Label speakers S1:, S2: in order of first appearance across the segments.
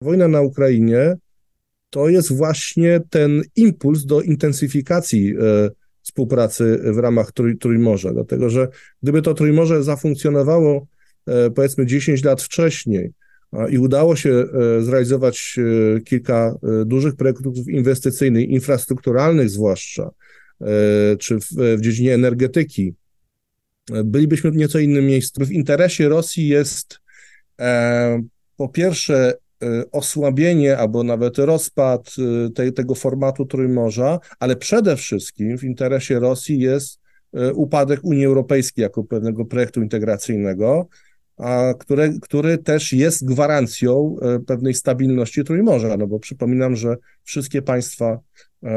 S1: Wojna na Ukrainie to jest właśnie ten impuls do intensyfikacji współpracy w ramach Trój, Trójmorza, dlatego że gdyby to Trójmorze zafunkcjonowało powiedzmy 10 lat wcześniej, i udało się e, zrealizować e, kilka e, dużych projektów inwestycyjnych, infrastrukturalnych zwłaszcza, czy w, w dziedzinie energetyki. Bylibyśmy w nieco innym miejscu. W interesie Rosji jest po pierwsze osłabienie albo nawet rozpad tej, tego formatu Trójmorza, ale przede wszystkim w interesie Rosji jest upadek Unii Europejskiej jako pewnego projektu integracyjnego, a które, który też jest gwarancją pewnej stabilności Trójmorza, no bo przypominam, że wszystkie państwa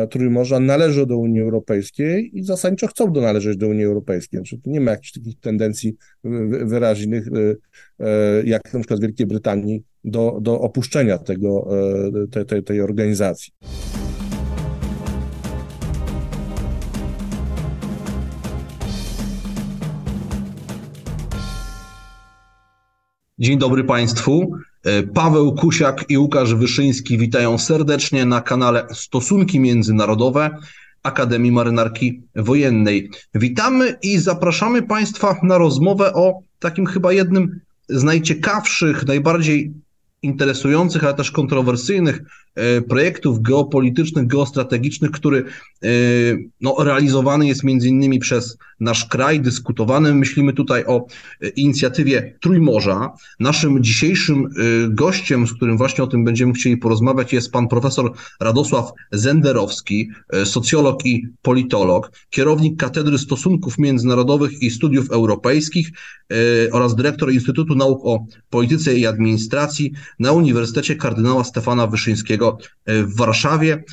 S1: Trójmorza należą do Unii Europejskiej i zasadniczo chcą do należeć do Unii Europejskiej. Znaczy, nie ma jakichś takich tendencji wyraźnych, e, jak na przykład w Wielkiej Brytanii, do, do opuszczenia tego, te, te, tej organizacji.
S2: Dzień dobry Państwu. E, Paweł Kusiak i Łukasz Wyszyński witają serdecznie na kanale Stosunki Międzynarodowe Akademii Marynarki Wojennej. Witamy i zapraszamy Państwa na rozmowę o takim chyba jednym z najciekawszych, najbardziej interesujących, ale też kontrowersyjnych projektów geopolitycznych, geostrategicznych, który e, no, realizowany jest między innymi przez nasz kraj, dyskutowany. Myślimy tutaj o e, inicjatywie Trójmorza. Naszym dzisiejszym gościem, z którym właśnie o tym będziemy chcieli porozmawiać, jest pan profesor Radosław Zenderowski, socjolog i politolog, kierownik Katedry Stosunków Międzynarodowych i Studiów Europejskich oraz dyrektor Instytutu Nauk o Polityce i Administracji na Uniwersytecie Kardynała Stefana Wyszyńskiego e, w Warszawie.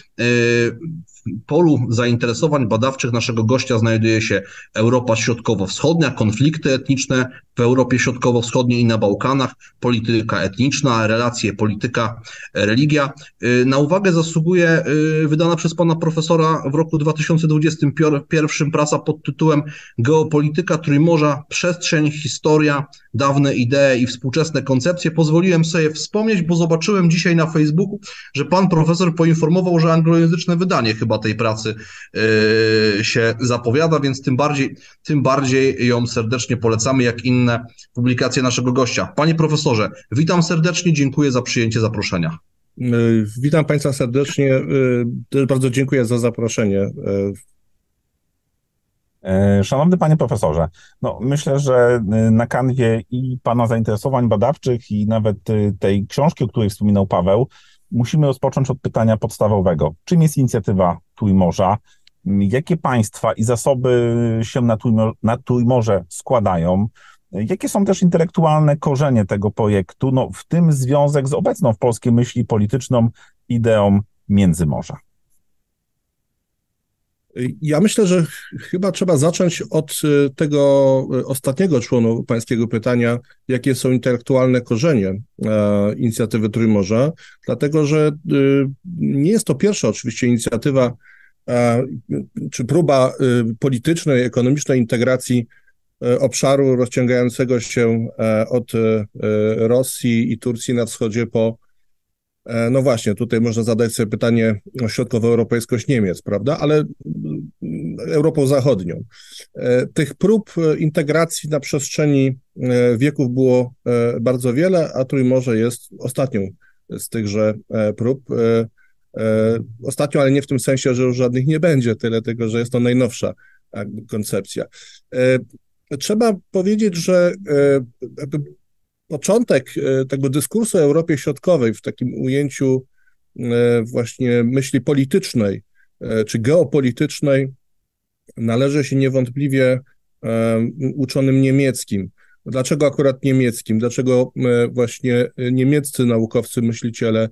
S2: Polu zainteresowań badawczych naszego gościa znajduje się Europa Środkowo-Wschodnia, konflikty etniczne w Europie Środkowo-Wschodniej i na Bałkanach, polityka etniczna, relacje polityka, religia. Y, na uwagę zasługuje y, wydana przez pana profesora w roku 2021 prasa pod tytułem Geopolityka Trójmorza, przestrzeń, historia, dawne idee i współczesne koncepcje. Pozwoliłem sobie wspomnieć, bo zobaczyłem dzisiaj na Facebooku, że pan profesor poinformował, że anglojęzyczne wydanie chyba tej pracy yy, się zapowiada, więc tym bardziej, tym bardziej ją serdecznie polecamy, jak inne publikacje naszego gościa. Panie profesorze, witam serdecznie, dziękuję za przyjęcie zaproszenia.
S1: Yy, witam Państwa serdecznie. Yy, bardzo dziękuję za zaproszenie.
S3: Szanowny Panie Profesorze, no myślę, że na kanwie i Pana zainteresowań badawczych i nawet tej książki, o której wspominał Paweł, musimy rozpocząć od pytania podstawowego. Czym jest inicjatywa Trójmorza? Jakie państwa i zasoby się na, Trójmor na Trójmorze składają? Jakie są też intelektualne korzenie tego projektu, no, w tym związek z obecną w polskiej myśli polityczną ideą Międzymorza?
S1: Ja myślę, że chyba trzeba zacząć od y, tego y, ostatniego członu pańskiego pytania, jakie są intelektualne korzenie e, inicjatywy Trójmorza, dlatego że nie jest to pierwsza oczywiście inicjatywa e, czy próba politycznej, ekonomicznej integracji e, obszaru rozciągającego się od Rosji i Turcji na wschodzie po E, no właśnie, tutaj można zadać sobie pytanie o środkowoeuropejskość Niemiec, prawda? Ale Europą Zachodnią. E, tych prób e, integracji na przestrzeni wieków było bardzo wiele, a Trójmorze jest ostatnią z tychże prób. Ostatnią, ale nie w tym sensie, że już żadnych nie będzie, tyle tego, że jest to najnowsza koncepcja. Trzeba powiedzieć, że początek e, tego dyskursu o Europie Środkowej w takim ujęciu e, właśnie myśli politycznej e, czy geopolitycznej należy się niewątpliwie uczonym niemieckim. Dlaczego akurat niemieckim? Dlaczego właśnie niemieccy naukowcy, myśliciele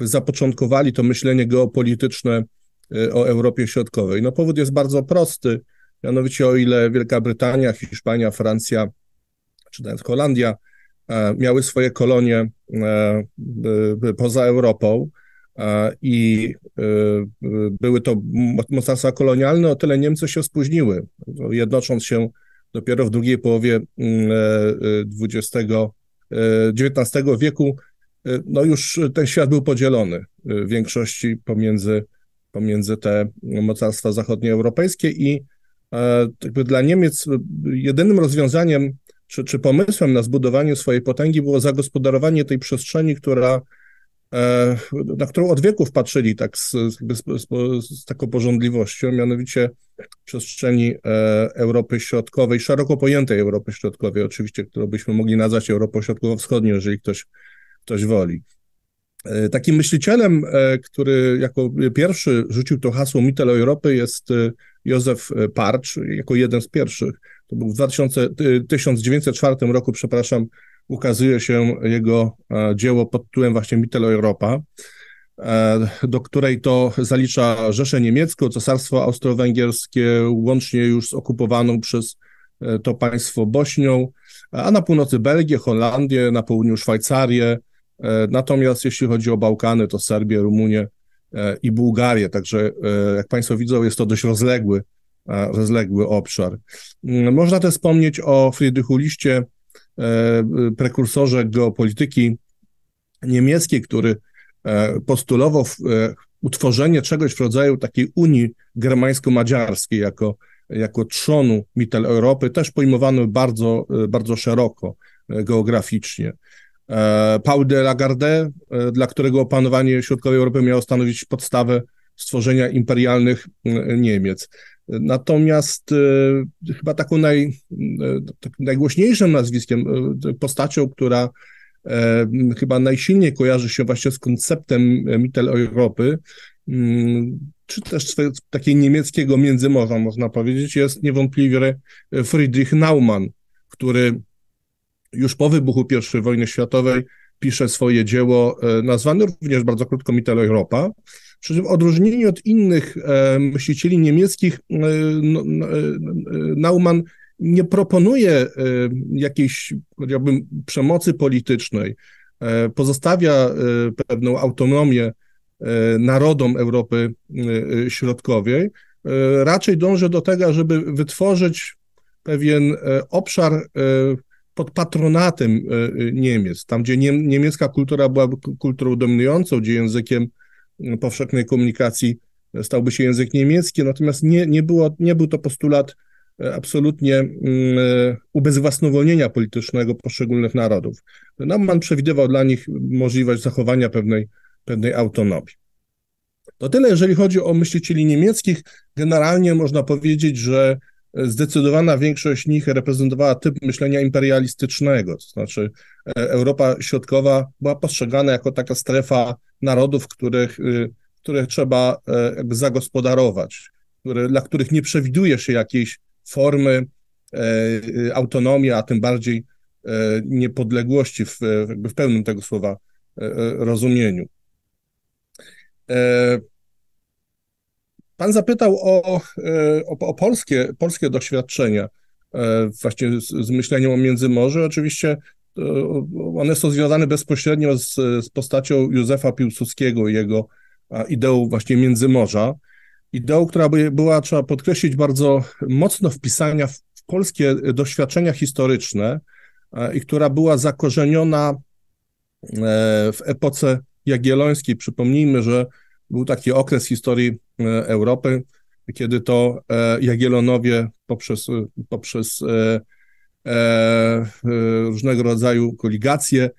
S1: zapoczątkowali to myślenie geopolityczne o Europie Środkowej? No powód jest bardzo prosty, mianowicie o ile Wielka Brytania, Hiszpania, Francja, czy nawet Holandia E, miały swoje kolonie e, poza Europą e, i były to mocarstwa kolonialne, o tyle Niemcy się spóźniły, jednocząc się dopiero w drugiej połowie XX, mm, XIX wieku no już ten świat był podzielony w większości pomiędzy, pomiędzy te mocarstwa zachodnioeuropejskie i jakby dla Niemiec jedynym rozwiązaniem czy, czy pomysłem na zbudowanie swojej potęgi było zagospodarowanie tej przestrzeni, która E, na którą od wieków patrzyli tak z, z, z, z taką porządliwością, mianowicie przestrzeni e, Europy Środkowej, szeroko pojętej Europy Środkowej, oczywiście, którą byśmy mogli nazwać Europą Środkowo-Wschodnią, jeżeli ktoś, ktoś woli. E, takim myślicielem, który jako pierwszy rzucił to hasło Mittel Europy jest Józef Parcz, jako jeden z pierwszych. To był w 2000, 1904 roku, przepraszam, ukazuje się jego e, dzieło pod tytułem właśnie Mitteleuropa, e, do której to zalicza Rzeszę Niemiecką, Cesarstwo Austro-Węgierskie, łącznie już z okupowaną przez e, to państwo Bośnią, a na północy Belgię, Holandię, na południu Szwajcarię, natomiast jeśli chodzi o Bałkany, to Serbię, Rumunię i Bułgarię, także jak Państwo widzą, jest to dość rozległy, rozległy obszar. Mm, można też wspomnieć o Friedrichu Liście, prekursorze geopolityki niemieckiej, który e, postulował e, utworzenie czegoś w rodzaju takiej Unii germańsko-madziarskiej jako, jako trzonu Mitteleuropy, też pojmowano bardzo, bardzo szeroko geograficznie. Paul de Lagarde, dla którego opanowanie środkowej Europy miało stanowić podstawę stworzenia imperialnych Niemiec. Natomiast e, chyba taką naj, e, tak najgłośniejszym nazwiskiem, e, postacią, która chyba najsilniej kojarzy się właśnie z konceptem Mitteleuropy, mm, czy też takiego niemieckiego międzymorza, można powiedzieć, jest niewątpliwie Friedrich Naumann, który już po wybuchu I wojny światowej pisze swoje dzieło, nazwane również bardzo krótko Mitteleuropa, przy czym w odróżnieniu od innych e, myślicieli niemieckich, e, e, Naumann nie proponuje jakiejś, powiedziałbym, przemocy politycznej, pozostawia pewną autonomię narodom Europy Środkowej, raczej dąży do tego, żeby wytworzyć pewien obszar pod patronatem Niemiec, tam gdzie niemiecka kultura była kulturą dominującą, gdzie językiem powszechnej komunikacji stałby się język niemiecki, natomiast nie, nie, było, nie był to postulat e, absolutnie e, ubezwłasnowolnienia politycznego poszczególnych narodów. Naumann przewidywał dla nich możliwość zachowania pewnej, pewnej autonomii. To tyle, jeżeli chodzi o myślicieli niemieckich. Generalnie można powiedzieć, że zdecydowana większość nich reprezentowała typ myślenia imperialistycznego, to znaczy e, Europa Środkowa była postrzegana jako taka strefa narodów, których, y, których trzeba e, zagospodarować, które, dla których nie przewiduje się jakiejś formy e, y, autonomii, a tym bardziej niepodległości w, w pełnym tego słowa rozumieniu. Pan zapytał o, e, o, o polskie, polskie doświadczenia e, właśnie z, z myśleniem o Międzymorzu. Oczywiście e, one są związane bezpośrednio z, z postacią Józefa Piłsudskiego i jego ideą właśnie Międzymorza. Ideą, która by była, trzeba podkreślić, bardzo mocno wpisania w polskie doświadczenia historyczne i która była zakorzeniona w epoce jagiellońskiej. Przypomnijmy, że był taki okres historii e, Europy, kiedy to e, Jagiellonowie poprzez, poprzez e, różnego rodzaju koligacje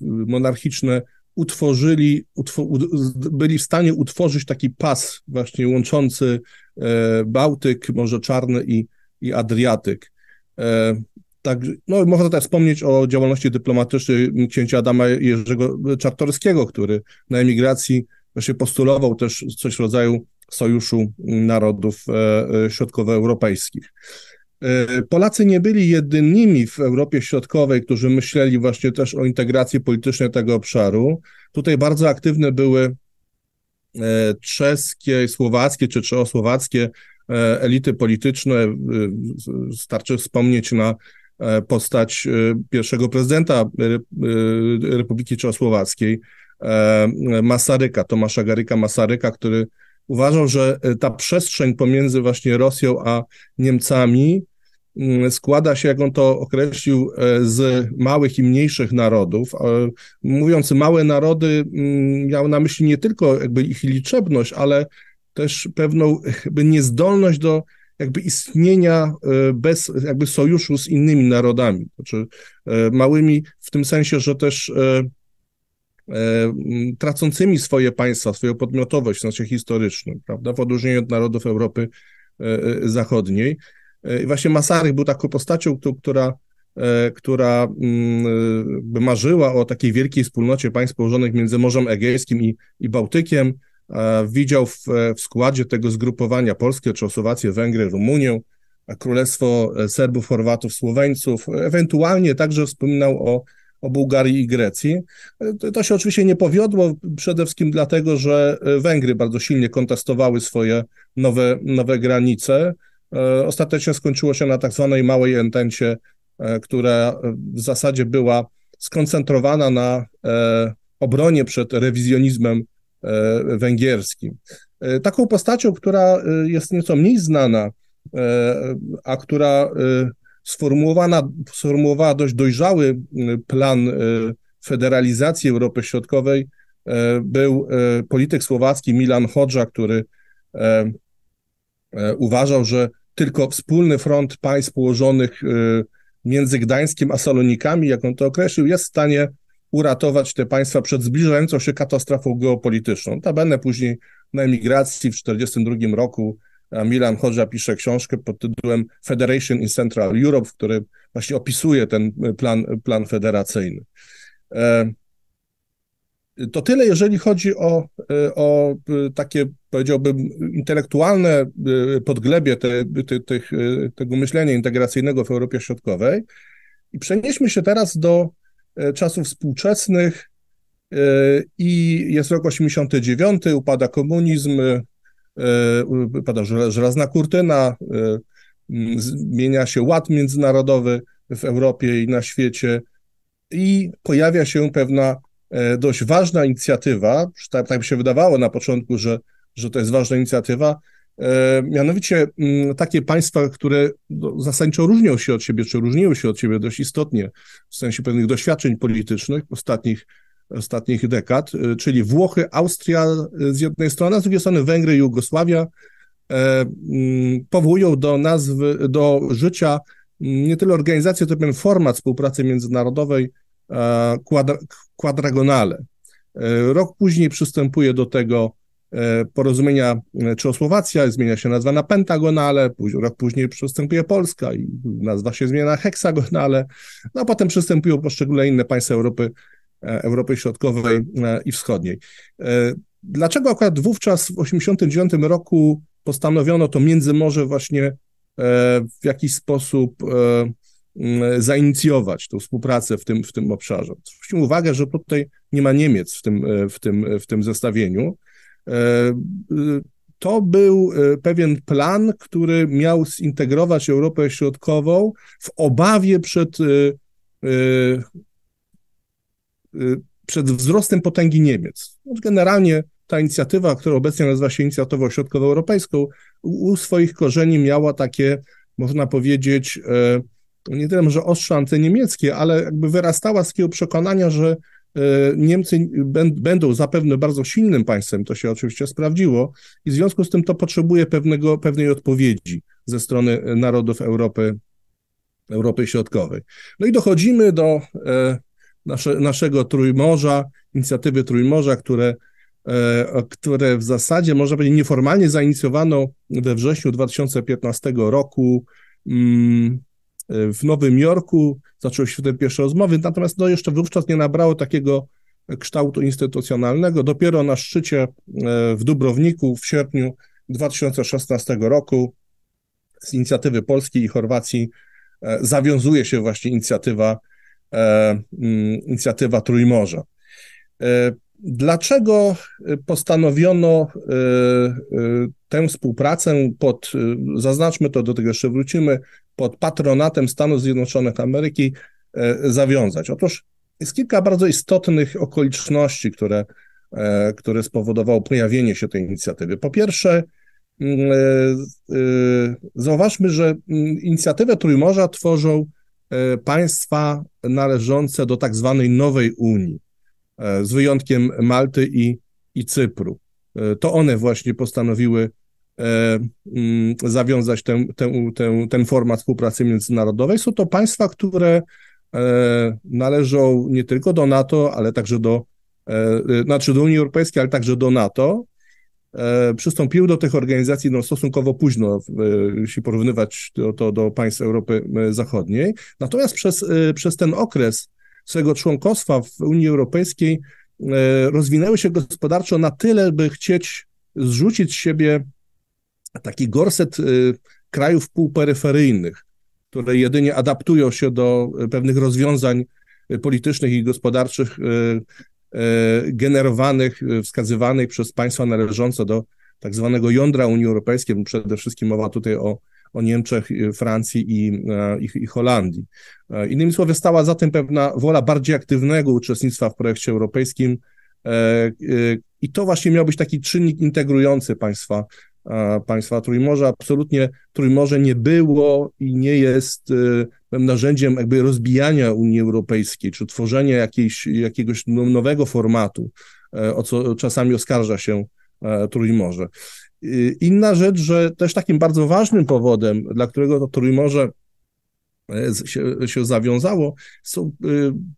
S1: monarchiczne utworzyli, byli w stanie utworzyć taki pas właśnie łączący Bałtyk, Morze Czarne i, i Adriatyk. Tak, no, można też wspomnieć o działalności dyplomatycznej księcia Adama Jerzego Czartorskiego, który na emigracji właśnie postulował też coś w rodzaju sojuszu narodów e, e, środkowoeuropejskich. E, Polacy nie byli jedynymi w Europie Środkowej, którzy myśleli właśnie też o integracji politycznej tego obszaru. Tutaj bardzo aktywne były czeskie, słowackie czy czechosłowackie elity polityczne. Starczy wspomnieć na postać e, pierwszego prezydenta Republiki Czechosłowackiej, e, Masaryka, Tomasza Garyka Masaryka, który uważał, że ta przestrzeń pomiędzy właśnie Rosją a Niemcami mm, składa się, jak on to określił, z małych i mniejszych narodów. Mówiąc małe narody, mm, miał na myśli nie tylko jakby ich liczebność, ale też pewną jakby niezdolność do jakby istnienia bez jakby sojuszu z innymi narodami, znaczy małymi w tym sensie, że też E, tracącymi swoje państwa, swoją podmiotowość w sensie historycznym, prawda, w odróżnieniu od narodów Europy e, e, Zachodniej. I właśnie Masaryk był taką postacią, która, która by marzyła o takiej wielkiej wspólnocie państw położonych między Morzem Egejskim i, i Bałtykiem. Widział w, w składzie tego zgrupowania Polskę, Czechosłowację, Węgry, Rumunię, Królestwo Serbów, Chorwatów, Słoweńców. Ewentualnie także wspominał o o Bułgarii i Grecji. To się oczywiście nie powiodło, przede wszystkim dlatego, że Węgry bardzo silnie kontestowały swoje nowe, nowe granice. E, ostatecznie skończyło się na tak zwanej małej entencie, e, która w zasadzie była skoncentrowana na e, obronie przed rewizjonizmem węgierskim. Taką postacią, która jest nieco mniej znana, a która sformułowana, sformułowała dość dojrzały plan federalizacji Europy Środkowej, był polityk słowacki Milan Hodża, który uważał, że tylko wspólny front państw położonych między Gdańskiem a Salonikami, jak on to określił, jest w stanie uratować te państwa przed zbliżającą się katastrofą geopolityczną. Tabene później na emigracji w 1942 roku Milan Hodża pisze książkę pod tytułem Federation in Central Europe, w którym właśnie opisuje ten plan, plan federacyjny. E, to tyle, jeżeli chodzi o, o takie, powiedziałbym, intelektualne podglebie te, te, te, tego myślenia integracyjnego w Europie Środkowej. I przenieśmy się teraz do e, czasów współczesnych. E, I jest rok 89, upada komunizm, E, pada żelazna kurtyna, e, zmienia się ład międzynarodowy w Europie i na świecie i pojawia się pewna e, dość ważna inicjatywa, tak, tak mi się wydawało na początku, że, że to jest ważna inicjatywa, mianowicie takie państwa, które no, zasadniczo różnią się od siebie, czy różniły się od siebie dość istotnie w sensie pewnych doświadczeń politycznych ostatnich ostatnich dekad, y, czyli Włochy, Austria z jednej strony, a z drugiej strony Węgry Jugosławia e, mm, powołują do nazwy, do życia mm, nie tyle organizację, to pewien format współpracy międzynarodowej e, quadragonale. E, rok później przystępuje do tego porozumienia Czechosłowacja, zmienia się nazwa na Pentagonale, rok później przystępuje Polska i nazwa się zmienia na Heksagonale, no a potem przystępują poszczególne inne państwa Europy E, Europy Środkowej e, i Wschodniej. E, dlaczego akurat wówczas w 1989 roku postanowiono to Międzymorze właśnie w jakiś sposób zainicjować tą współpracę w tym, w tym obszarze? Zwróćmy uwagę, że tutaj nie ma Niemiec w tym, w tym, w tym zestawieniu. To był pewien plan, który miał zintegrować Europę Środkową w obawie przed Y, przed wzrostem potęgi Niemiec. Generalnie ta inicjatywa, która obecnie nazywa się Inicjatywą Środkowoeuropejską, u swoich korzeni miała takie, można powiedzieć, e, nie tyle może ostrze antyniemieckie, ale jakby wyrastała z takiego przekonania, że e, Niemcy będą zapewne bardzo silnym państwem, to się oczywiście sprawdziło, i w związku z tym to potrzebuje pewnego, pewnej odpowiedzi ze strony narodów Europy, Europy Środkowej. No i dochodzimy do e, nasze, naszego Trójmorza, inicjatywy Trójmorza, które, e, które w zasadzie, można powiedzieć, nieformalnie zainicjowano we wrześniu 2015 roku mm, w Nowym Jorku. Zaczęły się te pierwsze rozmowy, natomiast no, jeszcze wówczas nie nabrało takiego kształtu instytucjonalnego. Dopiero na szczycie e, w Dubrowniku w sierpniu 2016 roku z inicjatywy Polski i Chorwacji e, zawiązuje się właśnie inicjatywa E, inicjatywa Trójmorza. E, dlaczego postanowiono e, tę współpracę pod, zaznaczmy to, do tego jeszcze wrócimy, pod patronatem Stanów Zjednoczonych Ameryki zawiązać? Otóż jest kilka bardzo istotnych okoliczności, które, które spowodowało pojawienie się tej inicjatywy. Po pierwsze, zauważmy, że inicjatywę Trójmorza tworzą państwa należące do tak zwanej nowej Unii, z wyjątkiem Malty i, i Cypru. To one właśnie postanowiły zawiązać ten, ten, ten, ten format współpracy międzynarodowej. Są to państwa, które należą nie tylko do NATO, ale także do, znaczy do Unii Europejskiej, ale także do NATO. E, przystąpiły do tych organizacji no, stosunkowo późno, e, jeśli porównywać to, to do państw Europy e, Zachodniej. Natomiast przez, przez ten okres swojego członkostwa w Unii Europejskiej rozwinęły się gospodarczo na tyle, by chcieć zrzucić z siebie taki gorset krajów półperyferyjnych, które jedynie adaptują się do pewnych rozwiązań politycznych i gospodarczych E, generowanych, e, wskazywanych przez państwa należące do tak zwanego jądra Unii Europejskiej, przede wszystkim mowa tutaj o, o Niemczech, Francji i, e, i, i Holandii. Innymi słowy, stała za tym pewna wola bardziej aktywnego uczestnictwa w projekcie europejskim i to właśnie miał być taki czynnik integrujący państwa, państwa Trójmorza. Absolutnie Trójmorze nie było i nie jest narzędziem jakby rozbijania Unii Europejskiej, czy tworzenia jakiejś, jakiegoś no, nowego formatu, e, o co czasami oskarża się e, Trójmorze. Inna rzecz, że też takim bardzo ważnym powodem, dla którego to Trójmorze e, się, się zawiązało, są,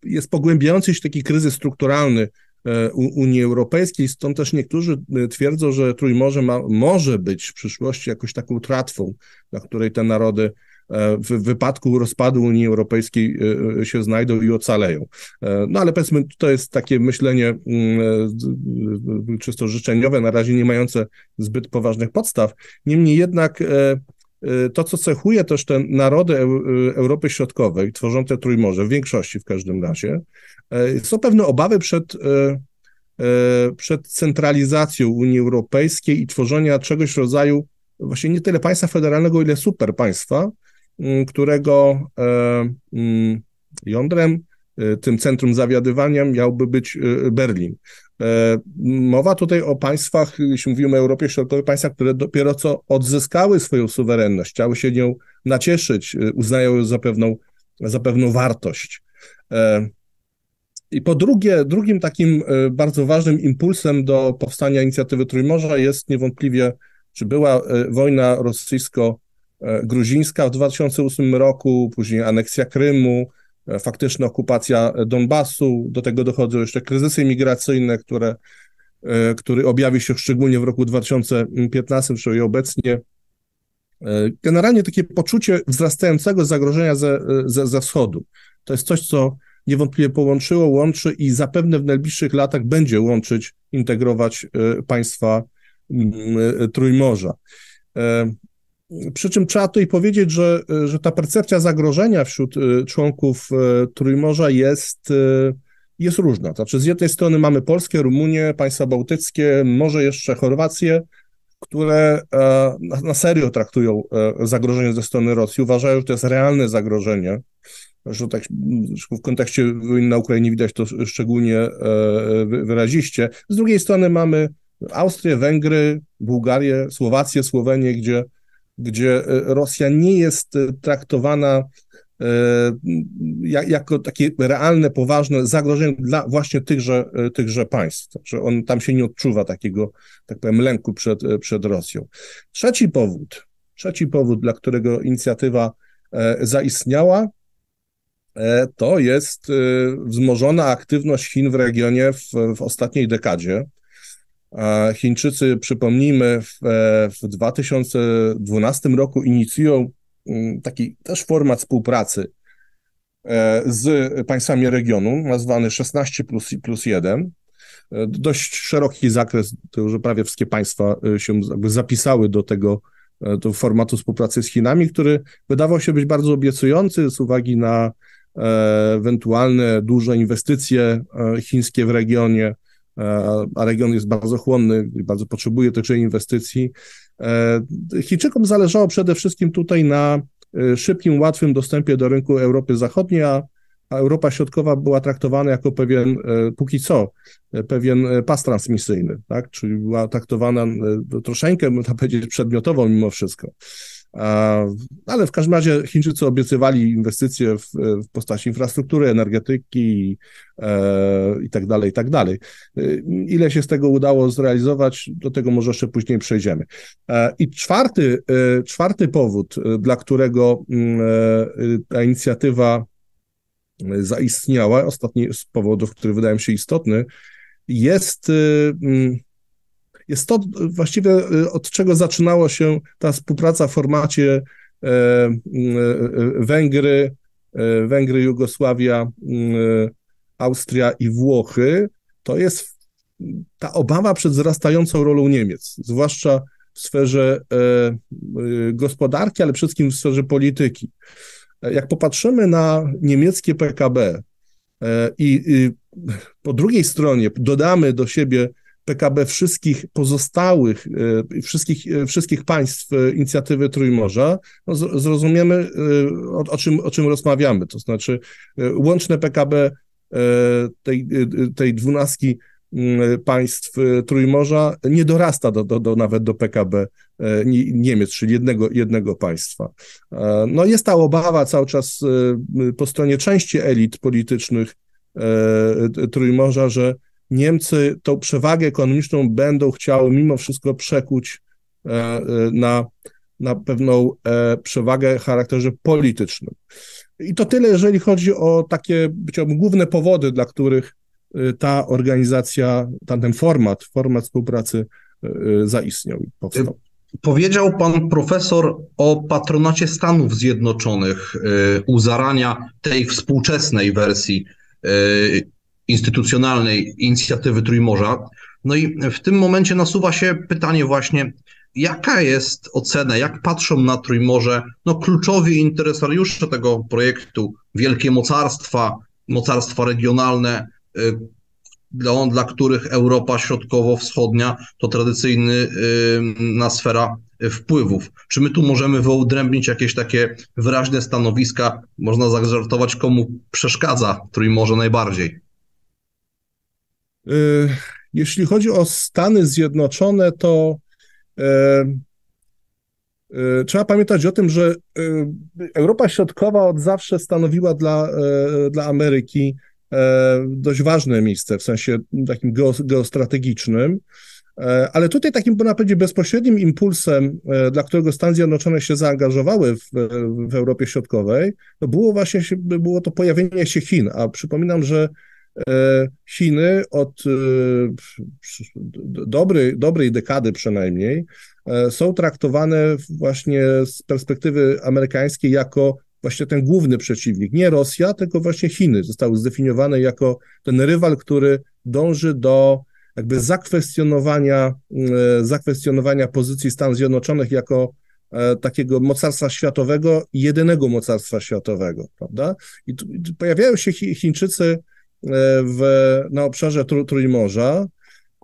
S1: jest pogłębiający się taki kryzys strukturalny Unii Europejskiej, stąd też niektórzy twierdzą, że Trójmorze ma, może być w przyszłości jakoś taką tratwą, na której te narody w wypadku rozpadu Unii Europejskiej e, e, się znajdą i ocaleją. E, no ale powiedzmy, to jest takie myślenie mm, czysto życzeniowe, na razie nie mające zbyt poważnych podstaw. Niemniej jednak to, co cechuje też te narody Europy Środkowej, tworzące Trójmorze, w większości w każdym razie, są pewne obawy przed, przed centralizacją Unii Europejskiej i tworzenia czegoś w rodzaju właśnie nie tyle państwa federalnego, ile superpaństwa, którego e, mm, jądrem, e, tym centrum zawiadywania miałby być e, Berlin. Mowa tutaj o państwach, jeśli mówimy o Europie Środkowej, państwach, które dopiero co odzyskały swoją suwerenność, chciały się nią nacieszyć, uznają ją za pewną, za pewną wartość. I po drugie, drugim takim bardzo ważnym impulsem do powstania inicjatywy Trójmorza jest niewątpliwie, czy była wojna rosyjsko gruzińska w 2008 roku, później aneksja Krymu, e, faktyczna okupacja Donbasu, do tego dochodzą jeszcze kryzysy migracyjne, które, e, który objawi się szczególnie w roku 2015, czyli obecnie. Generalnie takie poczucie wzrastającego zagrożenia ze, ze, ze wschodu. To jest coś, co niewątpliwie połączyło, łączy i zapewne w najbliższych latach będzie łączyć, integrować państwa Trójmorza. Przy czym trzeba tutaj powiedzieć, że, że ta percepcja zagrożenia wśród y, członków y, Trójmorza jest, y, jest różna. Znaczy, z jednej strony mamy Polskę, Rumunię, państwa bałtyckie, może jeszcze Chorwację, które e, na serio traktują e, zagrożenie ze strony Rosji, uważają, że to jest realne zagrożenie. Że tak w kontekście wojny na Ukrainie widać to szczególnie e, wyraziście. Z drugiej strony mamy Austrię, Węgry, Bułgarię, Słowację, Słowenię, gdzie gdzie e, Rosja nie jest e, traktowana e, jako takie realne, poważne zagrożenie dla właśnie tychże, tychże państw, że on tam się nie odczuwa takiego, tak powiem, lęku przed, przed Rosją. Trzeci powód, trzeci powód, dla którego inicjatywa zaistniała, to jest wzmożona aktywność Chin w regionie w, w ostatniej dekadzie. Chińczycy, przypomnijmy, w, w 2012 roku inicjują mm, taki też format współpracy e, z państwami regionu, nazwany 16 plus, plus 1. E, dość szeroki zakres, to już prawie wszystkie państwa e, się zapisały do tego do formatu współpracy z Chinami, który wydawał się być bardzo obiecujący z uwagi na ewentualne duże inwestycje chińskie w regionie, a region jest bardzo chłonny i bardzo potrzebuje także inwestycji. E, Chińczykom zależało przede wszystkim tutaj na e, szybkim, łatwym dostępie do rynku Europy Zachodniej, a a Europa Środkowa była traktowana jako pewien, póki co, pewien pas transmisyjny, tak? czyli była traktowana troszeczkę, można powiedzieć, przedmiotowo mimo wszystko. Ale w każdym razie Chińczycy obiecywali inwestycje w, w postaci infrastruktury, energetyki i, e, i tak dalej, i tak dalej. Ile się z tego udało zrealizować, do tego może jeszcze później przejdziemy. E, I czwarty, e, czwarty powód, dla którego mm, ta inicjatywa zaistniała, ostatni z powodów, który wydaje mi się istotny, jest jest to właściwie y, od czego zaczynała się ta współpraca w formacie e, e, Węgry, e, Węgry, Jugosławia, Austria i Włochy, to jest ta obawa przed wzrastającą rolą Niemiec, zwłaszcza w sferze gospodarki, ale przede wszystkim w sferze polityki. Jak popatrzymy na niemieckie PKB i po drugiej stronie dodamy do siebie PKB wszystkich pozostałych, e, wszystkich, e, wszystkich państw e, inicjatywy Trójmorza, no zrozumiemy, o, o, czym, o czym rozmawiamy. To znaczy, łączne PKB tej, tej dwunastki mm, państw Trójmorza nie dorasta do, do, do, nawet do PKB Niemiec, czyli jednego, jednego państwa. No jest ta obawa cały czas po stronie części elit politycznych Trójmorza, że Niemcy tą przewagę ekonomiczną będą chciały mimo wszystko przekuć e, e, na, na pewną e, przewagę charakterze politycznym. I to tyle, jeżeli chodzi o takie, powiedziałbym, główne powody, dla których ta organizacja, ten format, format współpracy zaistniał i powstał.
S2: Powiedział pan profesor o patronacie Stanów Zjednoczonych u zarania tej współczesnej wersji instytucjonalnej inicjatywy Trójmorza. No i w tym momencie nasuwa się pytanie właśnie, jaka jest ocena, jak patrzą na Trójmorze no, kluczowi interesariusze tego projektu, wielkie mocarstwa, mocarstwa regionalne, y, dla, dla których Europa Środkowo-Wschodnia to tradycyjna y, sfera wpływów. Czy my tu możemy wyodrębnić jakieś takie wyraźne stanowiska? Można zażartować, komu przeszkadza Trójmorze najbardziej?
S1: Y, jeśli chodzi o Stany Zjednoczone, to e, e, trzeba pamiętać o tym, że Europa Środkowa od zawsze stanowiła dla, dla Ameryki dość ważne miejsce w sensie takim geostrategicznym. Ale tutaj takim, powiedzieć, bezpośrednim impulsem, dla którego Stany Zjednoczone się zaangażowały w, w Europie Środkowej, to było właśnie było to pojawienie się Chin. A przypominam, że Chiny od e, dobrej, dobrej dekady przynajmniej e, są traktowane właśnie z perspektywy amerykańskiej jako właśnie ten główny przeciwnik. Nie Rosja, tylko właśnie Chiny zostały zdefiniowane jako ten rywal, który dąży do jakby zakwestionowania, zakwestionowania pozycji Stanów Zjednoczonych jako takiego mocarstwa światowego, jedynego mocarstwa światowego, prawda? I tu, pojawiają się Chińczycy E, w, na obszarze Trójmorza.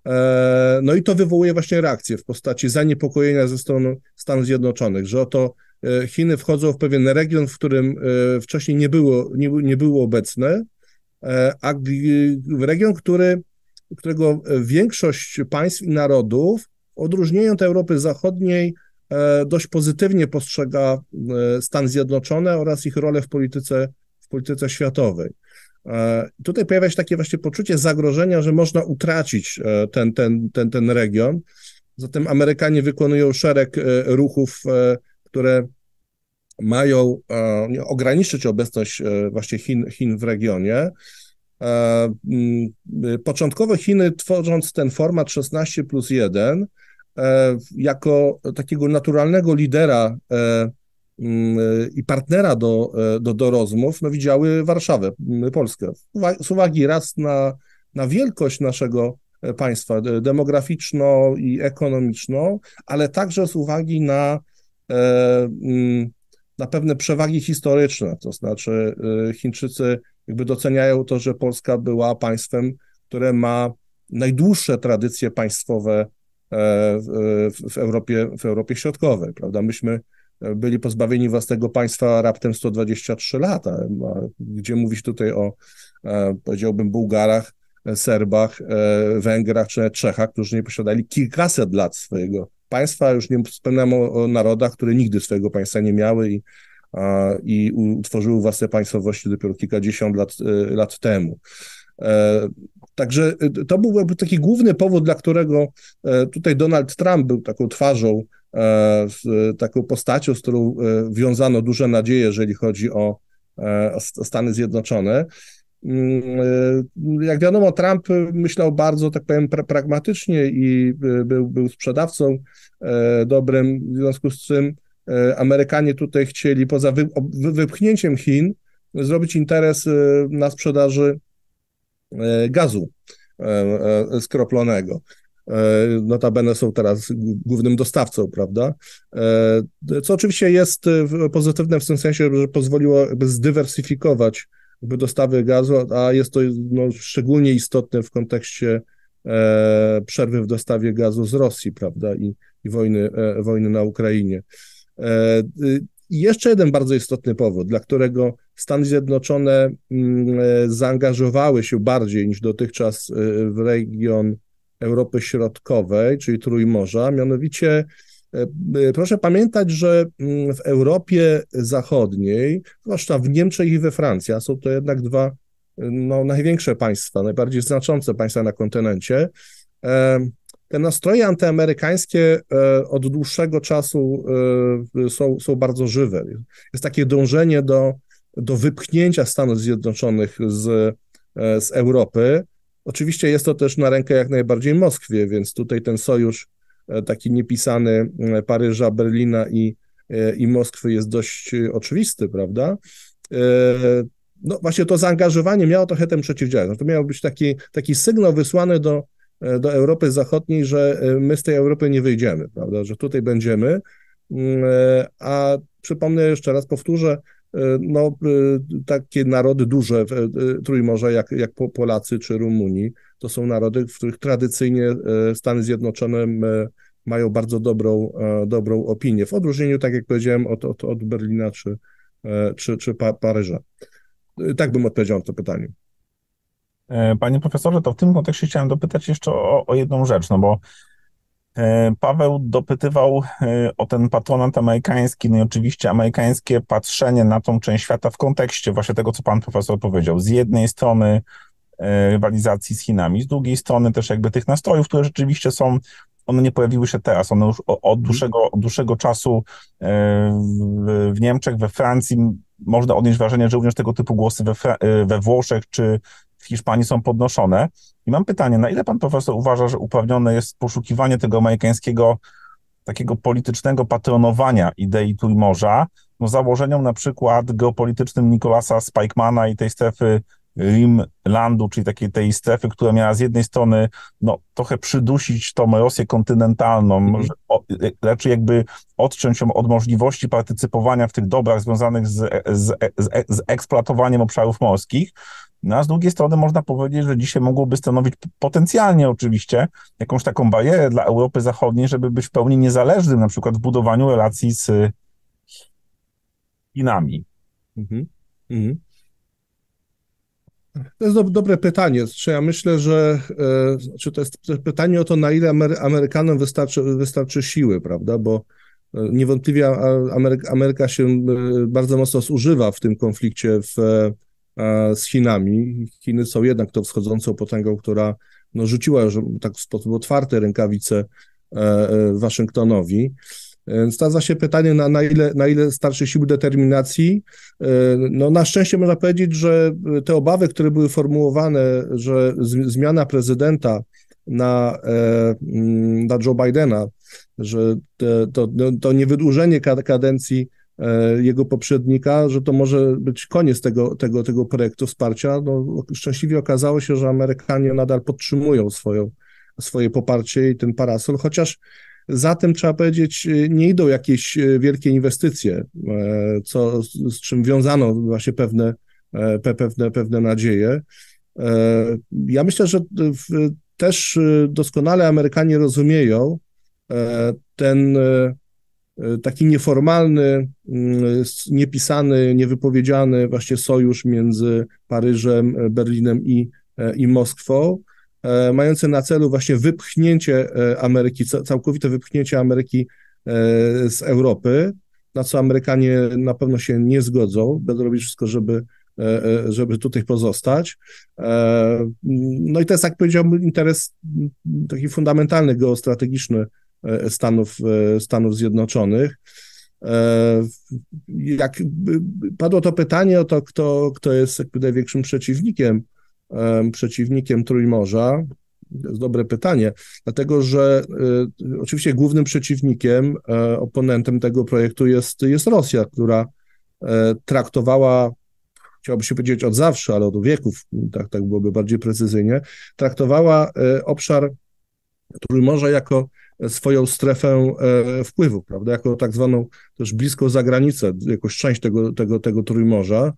S1: E, no i to wywołuje właśnie reakcję w postaci zaniepokojenia ze strony Stanów Zjednoczonych, że oto e, Chiny wchodzą w pewien region, w którym wcześniej nie było, nie, nie było obecne, a region, który, którego większość państw i narodów, odróżniając Europy Zachodniej, dość pozytywnie postrzega Stany Zjednoczone oraz ich rolę w polityce, w polityce światowej. E, tutaj pojawia się takie właśnie poczucie zagrożenia, że można utracić e, ten, ten, ten, ten region. Zatem Amerykanie wykonują szereg e, ruchów, które mają ograniczyć obecność właśnie Chin, Chin w regionie. Początkowo Chiny, tworząc ten format 16 plus 1, jako takiego naturalnego lidera i partnera do, do, do rozmów, no widziały Warszawę, Polskę. Z uwagi raz na, na wielkość naszego e, państwa demograficzną i ekonomiczną, ale także z uwagi na, e, na pewne przewagi historyczne, to znaczy e, Chińczycy jakby doceniają to, że Polska była państwem, które ma najdłuższe tradycje państwowe w, w, Europie, w Europie Środkowej, prawda? Myśmy byli pozbawieni własnego państwa raptem 123 lata, gdzie mówić tutaj o, powiedziałbym, Bułgarach, Serbach, Węgrach czy Czechach, którzy nie posiadali kilkaset lat swojego państwa, już nie wspominam o, o narodach, które nigdy swojego państwa nie miały i, i utworzyły własne państwowości dopiero kilkadziesiąt lat, lat temu. Także y, to byłby taki główny powód, dla którego e, tutaj Donald Trump był taką twarzą, e, taką postacią, z którą e, wiązano duże nadzieje, jeżeli chodzi o, Stany Zjednoczone. Mm, jak wiadomo, Trump myślał bardzo, tak powiem, pra pragmatycznie i był, był sprzedawcą dobrym, w związku z czym Amerykanie tutaj chcieli poza wy, wypchnięciem Chin zrobić interes na sprzedaży gazu e, e, skroplonego. Notabene są teraz głównym dostawcą, prawda? Co oczywiście jest pozytywne w tym sensie, że pozwoliło zdywersyfikować dostawy gazu, a jest to no, szczególnie istotne w kontekście przerwy w dostawie gazu z Rosji, prawda? I, i wojny, wojny na Ukrainie. I jeszcze jeden bardzo istotny powód, dla którego Stany Zjednoczone mm, e, zaangażowały się bardziej niż dotychczas e, w region Europy Środkowej, czyli Trójmorza, mianowicie e, proszę pamiętać, że mm, w Europie Zachodniej, zwłaszcza w Niemczech i we Francji, a są to jednak dwa no, największe państwa, najbardziej znaczące państwa na kontynencie, te nastroje antyamerykańskie e, od dłuższego czasu e, są, są bardzo żywe. Jest takie dążenie do, do wypchnięcia Stanów Zjednoczonych z, e, z Europy. Oczywiście jest to też na rękę jak najbardziej Moskwie, więc tutaj ten sojusz taki niepisany Paryża, Berlina i, i Moskwy jest dość oczywisty, prawda? No właśnie to zaangażowanie miało trochę temu przeciwdziałać. No to miał być taki, taki sygnał wysłany do, do Europy Zachodniej, że e, my z tej Europy nie wyjdziemy, prawda, że tutaj będziemy. Mm, e, a przypomnę jeszcze raz, powtórzę, no, takie narody duże Trójmorza, jak, jak Polacy czy Rumuni, to są narody, w których tradycyjnie Stany Zjednoczone mają bardzo dobrą, dobrą opinię, w odróżnieniu, tak jak powiedziałem, od, od, od Berlina czy, czy, czy Paryża. Tak bym odpowiedział na to pytanie.
S3: E, panie profesorze, to w tym kontekście chciałem dopytać jeszcze o, o jedną rzecz, no bo e, Paweł dopytywał e, o ten patronat amerykański, no i oczywiście amerykańskie patrzenie na tą część świata w kontekście właśnie tego, co pan profesor powiedział. Z jednej strony rywalizacji z Chinami, z drugiej strony też jakby tych nastrojów, które rzeczywiście są, one nie pojawiły się teraz, one już od mhm. dłuższego, od dłuższego czasu w Niemczech, we Francji można odnieść wrażenie, że również tego typu głosy we, we Włoszech czy w Hiszpanii są podnoszone. I mam pytanie, na ile pan profesor uważa, że uprawnione jest poszukiwanie tego amerykańskiego takiego politycznego patronowania idei Trójmorza, no założeniom na przykład geopolitycznym Nikolasa Spikemana i tej strefy Rimlandu, czyli takiej tej strefy, która miała z jednej strony no, trochę przydusić tą Rosję kontynentalną, mm. raczej jakby odciąć ją od możliwości partycypowania w tych dobrach związanych z, z, z, z eksploatowaniem obszarów morskich, no a z drugiej strony można powiedzieć, że dzisiaj mogłoby stanowić potencjalnie oczywiście jakąś taką barierę dla Europy Zachodniej, żeby być w pełni niezależnym na przykład w budowaniu relacji z Chinami. Mhm. Mhm.
S1: To jest do, dobre pytanie. Ja myślę, że e, znaczy to jest pytanie o to, na ile Amery Amerykanom wystarczy, wystarczy siły, prawda? Bo e, niewątpliwie Ameryka, Ameryka się e, bardzo mocno zużywa w tym konflikcie w z Chinami. Chiny są jednak tą wschodzącą potęgą, która no, rzuciła już tak w sposób otwarty rękawice e, e, Waszyngtonowi. Stawia się pytanie, na, na, ile, na ile starczy sił determinacji. E, no, na szczęście można powiedzieć, że te obawy, które były formułowane, że zmiana prezydenta na, na Joe Bidena, że te, to, to niewydłużenie kadencji E, jego poprzednika, że to może być koniec tego, tego, tego projektu wsparcia. No, szczęśliwie okazało się, że Amerykanie nadal podtrzymują swoją, swoje poparcie i ten parasol, chociaż za tym trzeba powiedzieć, nie idą jakieś e, wielkie inwestycje, e, co, z czym wiązano właśnie pewne, pewne, pewne nadzieje. Ja myślę, że też doskonale Amerykanie rozumieją ten taki nieformalny, niepisany, niewypowiedziany właśnie sojusz między Paryżem, Berlinem i, i Moskwą, mający na celu właśnie wypchnięcie Ameryki, całkowite wypchnięcie Ameryki z Europy, na co Amerykanie na pewno się nie zgodzą, będą robić wszystko, żeby E, e, żeby tutaj pozostać. E, no i to jest, jak powiedziałbym, interes taki fundamentalny, geostrategiczny Stanów, Stanów Zjednoczonych. Jak padło to pytanie o to, kto, kto jest jakby największym przeciwnikiem, przeciwnikiem Trójmorza, to jest dobre pytanie, dlatego że oczywiście głównym przeciwnikiem, oponentem tego projektu jest, jest Rosja, która traktowała chciałoby się powiedzieć od zawsze, ale od wieków, tak, tak byłoby bardziej precyzyjnie, traktowała e, obszar Trójmorza jako swoją strefę e, wpływu, prawda, jako tak zwaną też bliską zagranicę, jako część tego, tego, tego Trójmorza,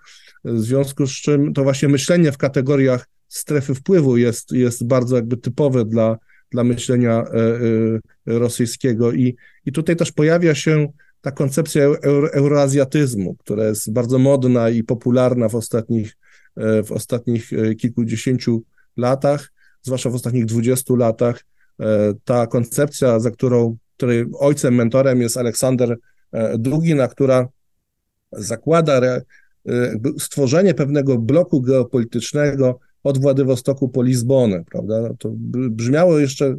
S1: w związku z czym to właśnie myślenie w kategoriach strefy wpływu jest, jest bardzo jakby typowe dla, dla myślenia e, rosyjskiego. I, i tutaj też pojawia się ta koncepcja euro, euroazjatyzmu, która jest bardzo modna i popularna w ostatnich, e, w ostatnich e, kilkudziesięciu latach, zwłaszcza w ostatnich dwudziestu latach, e, ta koncepcja, za którą, której ojcem, mentorem jest Aleksander Dugin, która zakłada stworzenie pewnego bloku geopolitycznego od Władywostoku po Lizbonę, prawda? To brzmiało jeszcze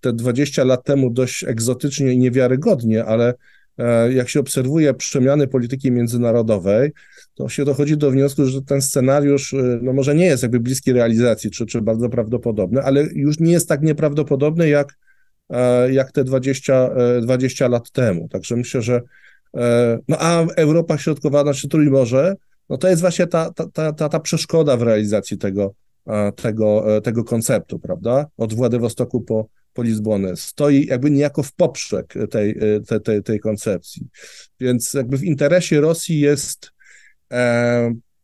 S1: te 20 lat temu dość egzotycznie i niewiarygodnie, ale E, jak się obserwuje przemiany polityki międzynarodowej, to się dochodzi do wniosku, że ten scenariusz e, no może nie jest jakby bliski realizacji, czy, czy bardzo prawdopodobny, ale już nie jest tak nieprawdopodobny jak, e, jak te 20, 20 lat temu. Także myślę, że no a Europa Środkowa, znaczy Trójmorze, no to jest właśnie ta, ta, ta, ta przeszkoda w realizacji tego, tego, tego konceptu, prawda? Od Władywostoku po, po Lizbonę, stoi jakby niejako w poprzek tej, tej, tej, tej koncepcji. Więc jakby w interesie Rosji jest e,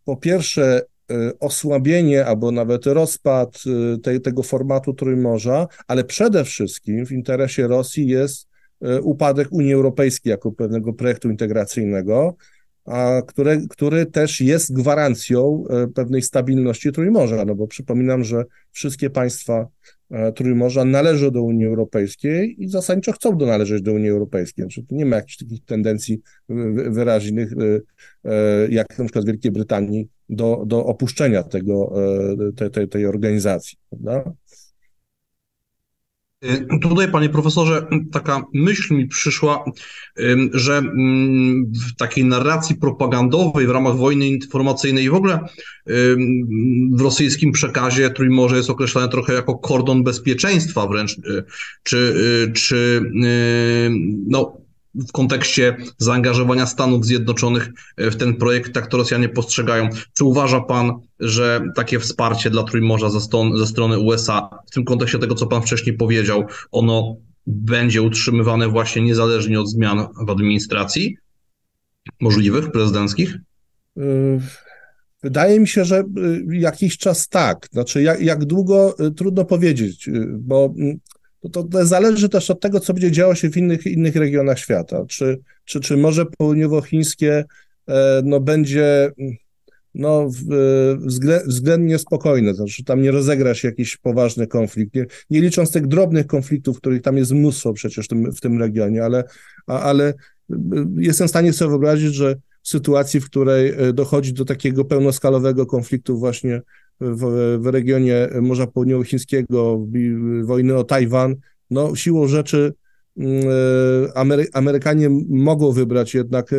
S1: po pierwsze e, osłabienie albo nawet rozpad e, tego formatu Trójmorza, ale przede wszystkim w interesie Rosji jest e, upadek Unii Europejskiej jako pewnego projektu integracyjnego, a które, który też jest gwarancją pewnej stabilności Trójmorza, no bo przypominam, że wszystkie państwa E, Trójmorza należą do Unii Europejskiej i zasadniczo chcą do należeć do Unii Europejskiej. Znaczy, tu nie ma jakichś takich tendencji wyraźnych, e, e, jak na przykład w Wielkiej Brytanii, do, do opuszczenia tego, tej, tej, tej organizacji. Prawda?
S2: Y, tutaj, panie profesorze, taka myśl mi przyszła, że w takiej narracji propagandowej w ramach wojny informacyjnej w ogóle w rosyjskim przekazie Trójmorze jest określane trochę jako kordon bezpieczeństwa wręcz, y, czy, y, czy no, w kontekście zaangażowania Stanów Zjednoczonych w ten projekt, tak to Rosjanie postrzegają. Czy uważa pan, że takie wsparcie dla Trójmorza ze, stron, ze strony USA, w tym kontekście tego, co pan wcześniej powiedział, ono będzie utrzymywane właśnie niezależnie od zmian w administracji możliwych, prezydenckich?
S1: Wydaje mi się, że y, jakiś czas tak. Znaczy, jak, jak długo, trudno powiedzieć, bo to, to zależy też od tego, co będzie działo się w innych, innych regionach świata. Czy, czy, czy Morze Południowochińskie e, no, będzie no, względnie spokojne, znaczy tam nie rozegra się jakiś poważny konflikt, nie, nie licząc tych drobnych konfliktów, których tam jest mnóstwo przecież w tym, w tym regionie, ale, ale y, jestem w stanie sobie wyobrazić, że w sytuacji, w której e, dochodzi do takiego pełnoskalowego konfliktu właśnie w, w regionie Morza Południowochińskiego, wojny o Tajwan, no siłą rzeczy mm, e, Amery Amerykanie mogą wybrać jednak e,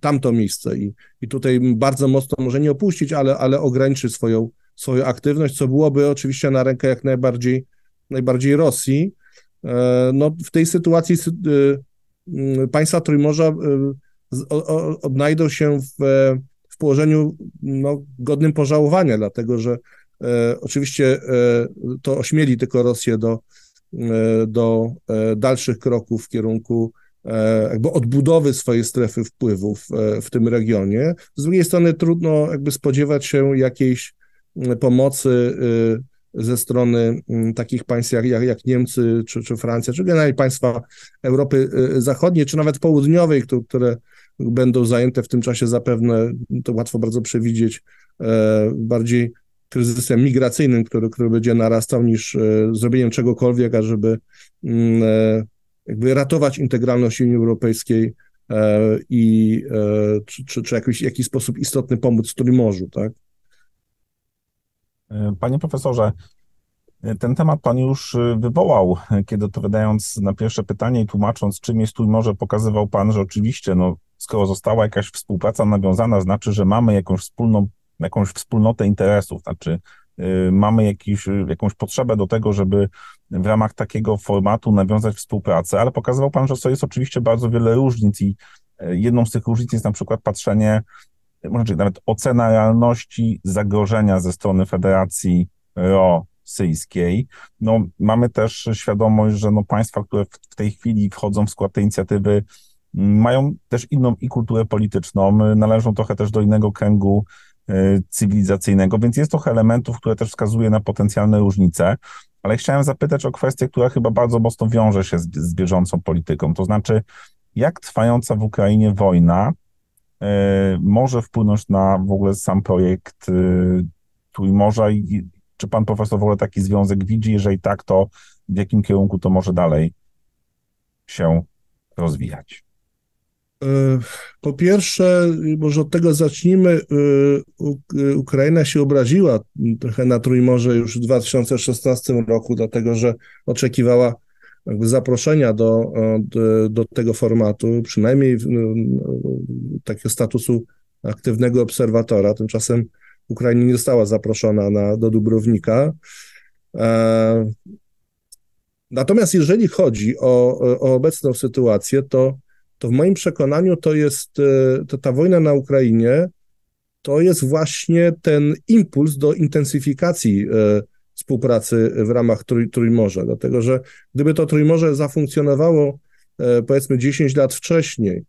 S1: tamto miejsce i, i tutaj bardzo mocno może nie opuścić, ale, ale ograniczyć swoją, swoją aktywność, co byłoby oczywiście na rękę jak najbardziej, najbardziej Rosji. E, no, w tej sytuacji państwa Trójmorza odnajdą się w położeniu no, godnym pożałowania, dlatego że e, oczywiście e, to ośmieli tylko Rosję do, e, do e, dalszych kroków w kierunku e, jakby odbudowy swojej strefy wpływów e, w tym regionie. Z drugiej strony trudno jakby spodziewać się jakiejś pomocy ze strony mm, takich państw jak, jak, Niemcy czy, czy Francja, czy generalnie państwa Europy Zachodniej, czy nawet południowej, które będą zajęte w tym czasie zapewne, to łatwo bardzo przewidzieć, bardziej kryzysem migracyjnym, który, który będzie narastał, niż zrobieniem czegokolwiek, ażeby mm, jakby ratować integralność Unii Europejskiej E, i e, czy, czy, czy jakiś, jakiś sposób istotny pomóc Trójmorzu, tak?
S3: E, panie profesorze, ten temat Pan już wywołał, kiedy odpowiadając na pierwsze pytanie i tłumacząc, czym jest Trójmorze, pokazywał Pan, że oczywiście, no, skoro została jakaś współpraca nawiązana, znaczy, że mamy jakąś wspólną, jakąś wspólnotę interesów, znaczy Y, mamy jakiś, y, jakąś potrzebę do tego, żeby w ramach takiego formatu nawiązać współpracę, ale pokazywał Pan, że to jest oczywiście bardzo wiele różnic i y, jedną z tych różnic jest na przykład patrzenie, może nawet ocena realności zagrożenia ze strony Federacji Rosyjskiej. No, mamy też świadomość, że no, państwa, które w tej chwili wchodzą w skład tej inicjatywy, mają też inną i kulturę polityczną, należą trochę też do innego kręgu E, cywilizacyjnego, więc jest trochę elementów, które też wskazuje na potencjalne różnice, ale chciałem zapytać o kwestię, która chyba bardzo mocno wiąże się z, z bieżącą polityką, to znaczy jak trwająca w Ukrainie wojna y, może wpłynąć na w ogóle sam projekt y, Trójmorza i czy pan profesor w ogóle taki związek widzi? Jeżeli tak, to w jakim kierunku to może dalej się rozwijać?
S1: E, po pierwsze, może od tego zacznijmy. E, e, Ukraina się obraziła trochę na Trójmorze już w 2016 roku, dlatego że oczekiwała zaproszenia do, do, do tego formatu, przynajmniej takiego statusu aktywnego obserwatora. Tymczasem Ukraina nie została zaproszona na, do Dubrownika. Natomiast jeżeli chodzi o, o obecną sytuację, to to w moim przekonaniu to jest, e, to ta wojna na Ukrainie to jest właśnie ten impuls do intensyfikacji e, współpracy w ramach trój, Trójmorza, dlatego że gdyby to Trójmorze zafunkcjonowało e, powiedzmy 10 lat wcześniej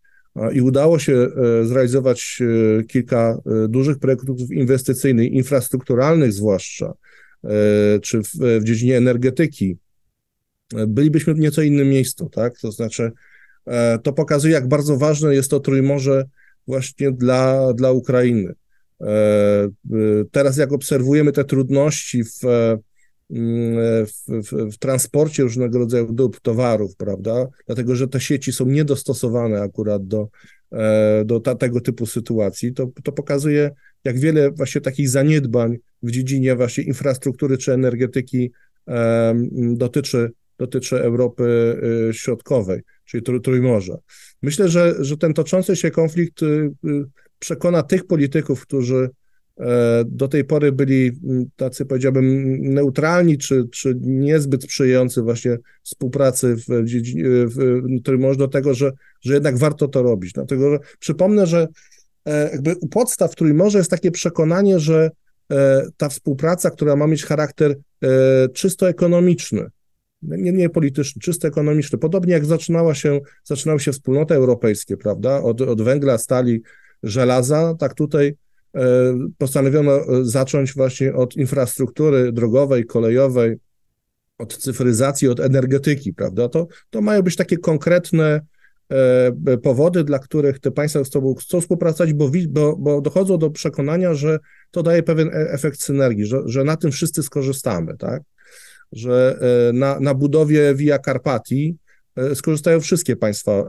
S1: i udało się zrealizować kilka dużych projektów inwestycyjnych, infrastrukturalnych zwłaszcza, czy w, w dziedzinie energetyki, bylibyśmy w nieco innym miejscu, tak? To znaczy E, to pokazuje, jak bardzo ważne jest to Trójmorze właśnie dla, dla Ukrainy. E, e, teraz, jak obserwujemy te trudności w, w, w, w, transporcie różnego rodzaju dóbr, towarów, prawda? Dlatego, że te sieci są niedostosowane akurat do, do ta, tego typu sytuacji, to, to pokazuje, jak wiele właśnie takich zaniedbań w dziedzinie właśnie infrastruktury czy energetyki dotyczy, dotyczy Europy Środkowej czyli Trójmorza. Myślę, że, że ten toczący się konflikt y, y, przekona tych polityków, którzy e, do tej pory byli tacy, powiedziałbym, neutralni, czy, czy niezbyt sprzyjający właśnie współpracy w, w, w Trójmorzu, do tego, że, że jednak warto to robić. Dlatego że przypomnę, że e, jakby u podstaw Trójmorza jest takie przekonanie, że e, ta współpraca, która ma mieć charakter czysto ekonomiczny, nie, nie polityczny, czysto ekonomiczny. Podobnie jak zaczynała się, zaczynały się wspólnoty europejskie, prawda, od, od węgla, stali, żelaza, tak tutaj e, postanowiono e, zacząć właśnie od infrastruktury drogowej, kolejowej, od cyfryzacji, od energetyki, prawda, to, to mają być takie konkretne e, powody, dla których te państwa z sobą chcą współpracować, bo, bo, bo dochodzą do przekonania, że to daje pewien efekt synergii, że, że na tym wszyscy skorzystamy, tak że e, na, na budowie Via Carpati e, skorzystają wszystkie państwa e,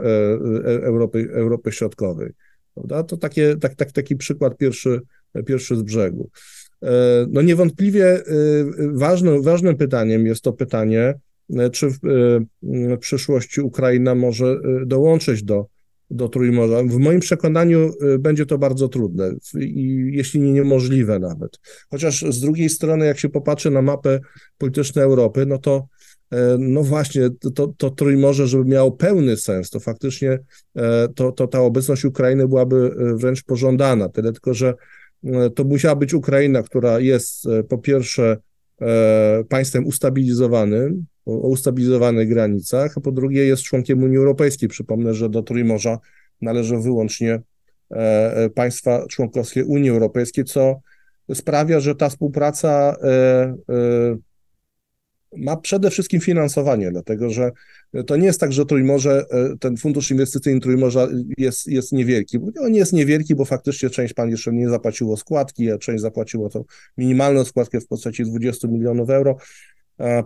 S1: Europy, Europy Środkowej. Prawda? To takie, tak, tak, taki przykład pierwszy, pierwszy z brzegu. No niewątpliwie ważnym, ważnym pytaniem jest to pytanie, czy w, w przyszłości Ukraina może dołączyć do do Trójmorza. W moim przekonaniu będzie to bardzo trudne, i jeśli nie niemożliwe nawet. Chociaż z drugiej strony, jak się popatrzy na mapę polityczną Europy, no to e, no właśnie, to, to Trójmorze, żeby miało pełny sens, to faktycznie e, to, to ta obecność Ukrainy byłaby e, wręcz pożądana. Tyle tylko, że to musiała być Ukraina, która jest po pierwsze państwem ustabilizowanym, o, ustabilizowanych granicach, a po drugie jest członkiem Unii Europejskiej. Przypomnę, że do Trójmorza należą wyłącznie e, e, państwa członkowskie Unii Europejskiej, co sprawia, że ta współpraca ma przede wszystkim finansowanie, dlatego że to nie jest tak, że Trójmorze, ten fundusz inwestycyjny Trójmorza jest, jest niewielki. On jest niewielki, bo faktycznie część pan jeszcze nie zapłaciło składki, a część zapłaciło tą minimalną składkę w postaci 20 milionów euro.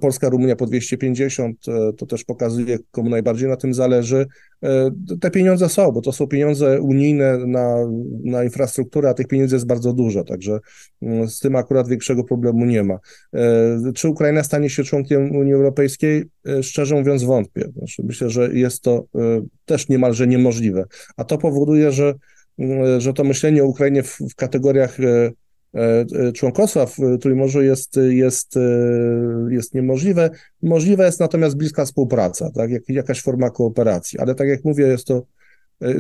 S1: Polska, Rumunia po 250, e, to też pokazuje, komu najbardziej na tym zależy. E, te pieniądze są, bo to są pieniądze unijne na, na infrastrukturę, a tych pieniędzy jest bardzo dużo, także z tym akurat większego problemu nie ma. E, czy Ukraina stanie się członkiem Unii Europejskiej? Szczerze mówiąc, wątpię. Znaczy, myślę, że jest to też niemalże niemożliwe, a to powoduje, że, że to myślenie o Ukrainie w, w kategoriach E, e, członkostwa w Trójmorzu jest, jest, e, jest niemożliwe. Możliwa jest natomiast bliska współpraca, tak? Jak, jakaś forma kooperacji, ale tak jak mówię, jest to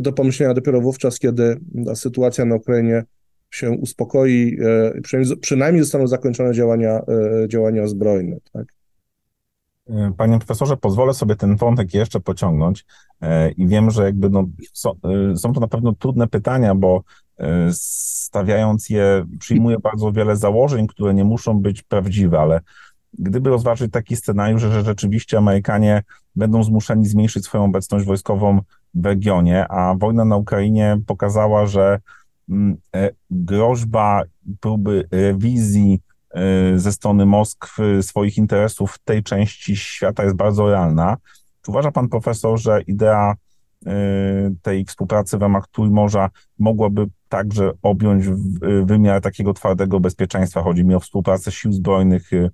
S1: do pomyślenia dopiero wówczas, kiedy sytuacja na Ukrainie się uspokoi, przynajmniej, przynajmniej zostaną zakończone działania, działania zbrojne. Tak?
S3: Panie profesorze, pozwolę sobie ten wątek jeszcze pociągnąć i wiem, że jakby no, są, są to na pewno trudne pytania, bo E, stawiając je, przyjmuje bardzo wiele założeń, które nie muszą być prawdziwe, ale gdyby rozważyć taki scenariusz, że rzeczywiście Amerykanie będą zmuszeni zmniejszyć swoją obecność wojskową w regionie, a wojna na Ukrainie pokazała, że mm, e, groźba próby rewizji e, ze strony Moskwy swoich interesów w tej części świata jest bardzo realna. Czy uważa pan profesor, że idea tej współpracy w ramach Trójmorza mogłaby także objąć wymiar takiego twardego bezpieczeństwa. Chodzi mi o współpracę sił zbrojnych, y,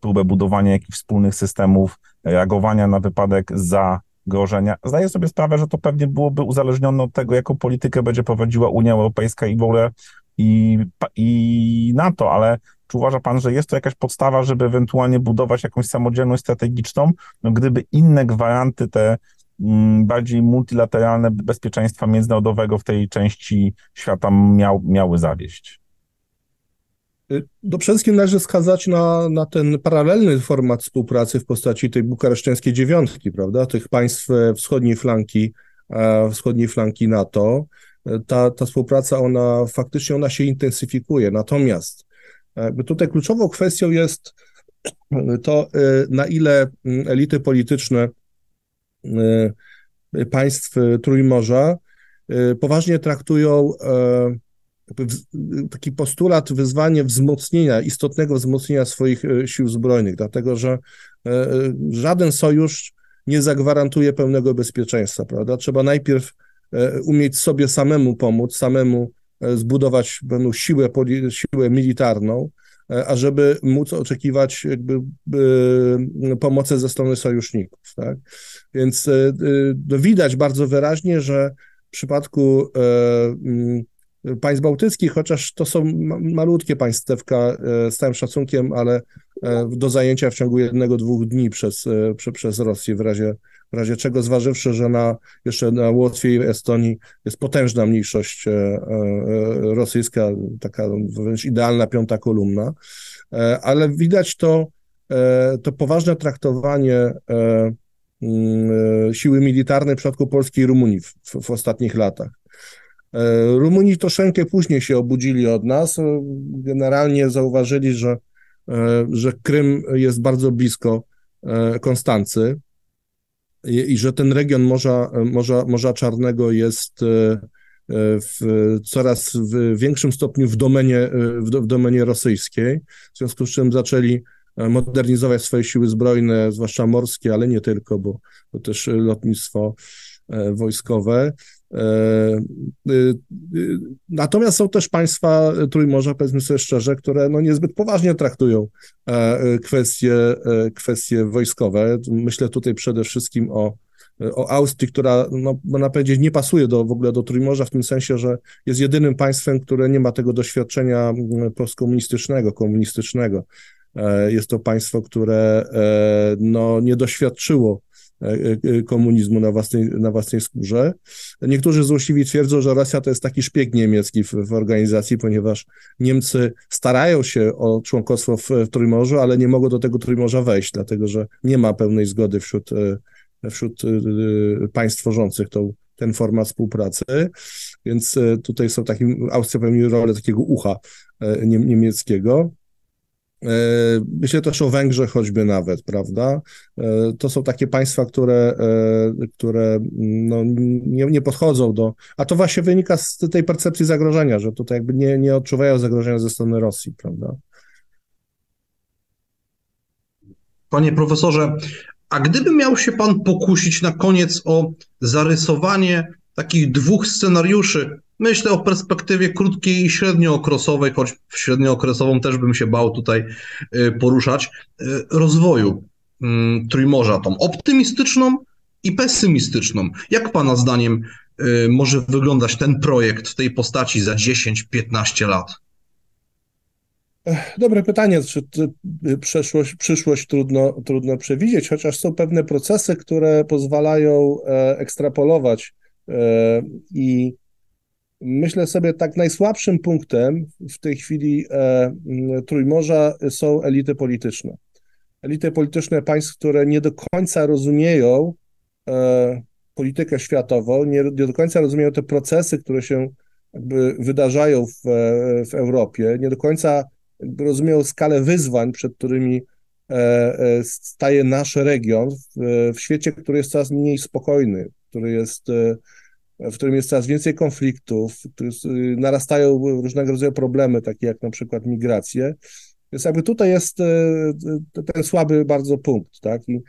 S3: próbę budowania jakichś wspólnych systemów, reagowania na wypadek zagrożenia. Zdaję sobie sprawę, że to pewnie byłoby uzależnione od tego, jaką politykę będzie prowadziła Unia Europejska i w ogóle i, i NATO, ale czy uważa Pan, że jest to jakaś podstawa, żeby ewentualnie budować jakąś samodzielność strategiczną, no gdyby inne gwaranty te bardziej multilateralne bezpieczeństwa międzynarodowego w tej części świata miał, miały zawieść?
S1: Y, do przede wszystkim należy wskazać na, na ten paralelny format współpracy w postaci tej bukareszteńskiej dziewiątki, prawda, tych państw e, wschodniej flanki, e, wschodniej flanki NATO. E, ta, ta współpraca, ona faktycznie ona się intensyfikuje. Natomiast tutaj kluczową kwestią jest to, na ile mm, elity polityczne Y, państw y, Trójmorza y, poważnie traktują taki postulat, wyzwanie wzmocnienia, istotnego wzmocnienia swoich sił zbrojnych, dlatego że żaden sojusz nie zagwarantuje pełnego bezpieczeństwa, prawda? Trzeba najpierw umieć sobie samemu pomóc, samemu zbudować pewną siłę, siłę militarną, ażeby móc oczekiwać jakby pomocy ze strony sojuszników. Tak? Więc e, e, no widać bardzo wyraźnie, że w przypadku państw bałtyckich, chociaż to są malutkie państewka z całym szacunkiem, ale do zajęcia w ciągu jednego, dwóch dni przez, przez Rosję w razie w razie czego zważywszy, że na, jeszcze na Łotwie i Estonii jest potężna mniejszość e, e, rosyjska, taka wręcz idealna piąta kolumna, e, ale widać to, to poważne traktowanie mm, siły militarnej w przypadku Polski i Rumunii w, w ostatnich latach. Rumuni troszeczkę później się obudzili od nas. Generalnie zauważyli, że, że Krym jest bardzo blisko Konstancy i, i że ten region Morza, Morza, Morza Czarnego jest e, e, w coraz w większym stopniu w domenie, e, w, w domenie rosyjskiej, w związku z czym zaczęli modernizować swoje siły zbrojne, zwłaszcza morskie, ale nie tylko, bo, bo też lotnictwo wojskowe. Natomiast są też państwa Trójmorza, powiedzmy sobie szczerze, które no niezbyt poważnie traktują kwestie, kwestie wojskowe. Myślę tutaj przede wszystkim o, o Austrii, która, no, można powiedzieć, nie pasuje do, w ogóle do Trójmorza w tym sensie, że jest jedynym państwem, które nie ma tego doświadczenia postkomunistycznego, komunistycznego. Jest to państwo, które no, nie doświadczyło E, e, komunizmu na własnej, na własnej skórze. Niektórzy złośliwi twierdzą, że Rosja to jest taki szpieg niemiecki w, w organizacji, ponieważ Niemcy starają się o członkostwo w, w Trójmorzu, ale nie mogą do tego Trójmorza wejść, dlatego że nie ma pełnej zgody wśród, e, wśród państw tworzących tą, ten format współpracy, więc tutaj są takim, Austria pełni rolę takiego ucha niemieckiego. Myślę też o Węgrzech choćby nawet, prawda? To są takie państwa, które, które no, nie, nie podchodzą do. A to właśnie wynika z tej percepcji zagrożenia, że tutaj jakby nie, nie odczuwają zagrożenia ze strony Rosji, prawda?
S2: Panie profesorze, a gdyby miał się pan pokusić na koniec o zarysowanie takich dwóch scenariuszy, myślę o perspektywie krótkiej i średniookresowej, choć średniookresową też bym się bał tutaj y, poruszać, y, rozwoju mm, Trójmorza, tą optymistyczną i pesymistyczną. Jak pana zdaniem y, może wyglądać ten projekt w tej postaci za 10-15 lat?
S1: Dobre pytanie, czy przeszłość, przyszłość trudno, trudno przewidzieć, chociaż są pewne procesy, które pozwalają e, ekstrapolować e, i myślę sobie tak najsłabszym punktem w tej chwili e, Trójmorza są elity polityczne. Elity polityczne państw, które nie do końca rozumieją politykę światową, nie, do końca rozumieją te procesy, które się jakby wydarzają w, w Europie, nie do końca rozumiał skalę wyzwań, przed którymi e, e, staje nasz region w, w świecie, który jest coraz mniej spokojny, który jest, e, w którym jest coraz więcej konfliktów, narastają różnego rodzaju problemy, takie jak na przykład migracje. Więc jakby tutaj jest ten słaby bardzo punkt, tak? I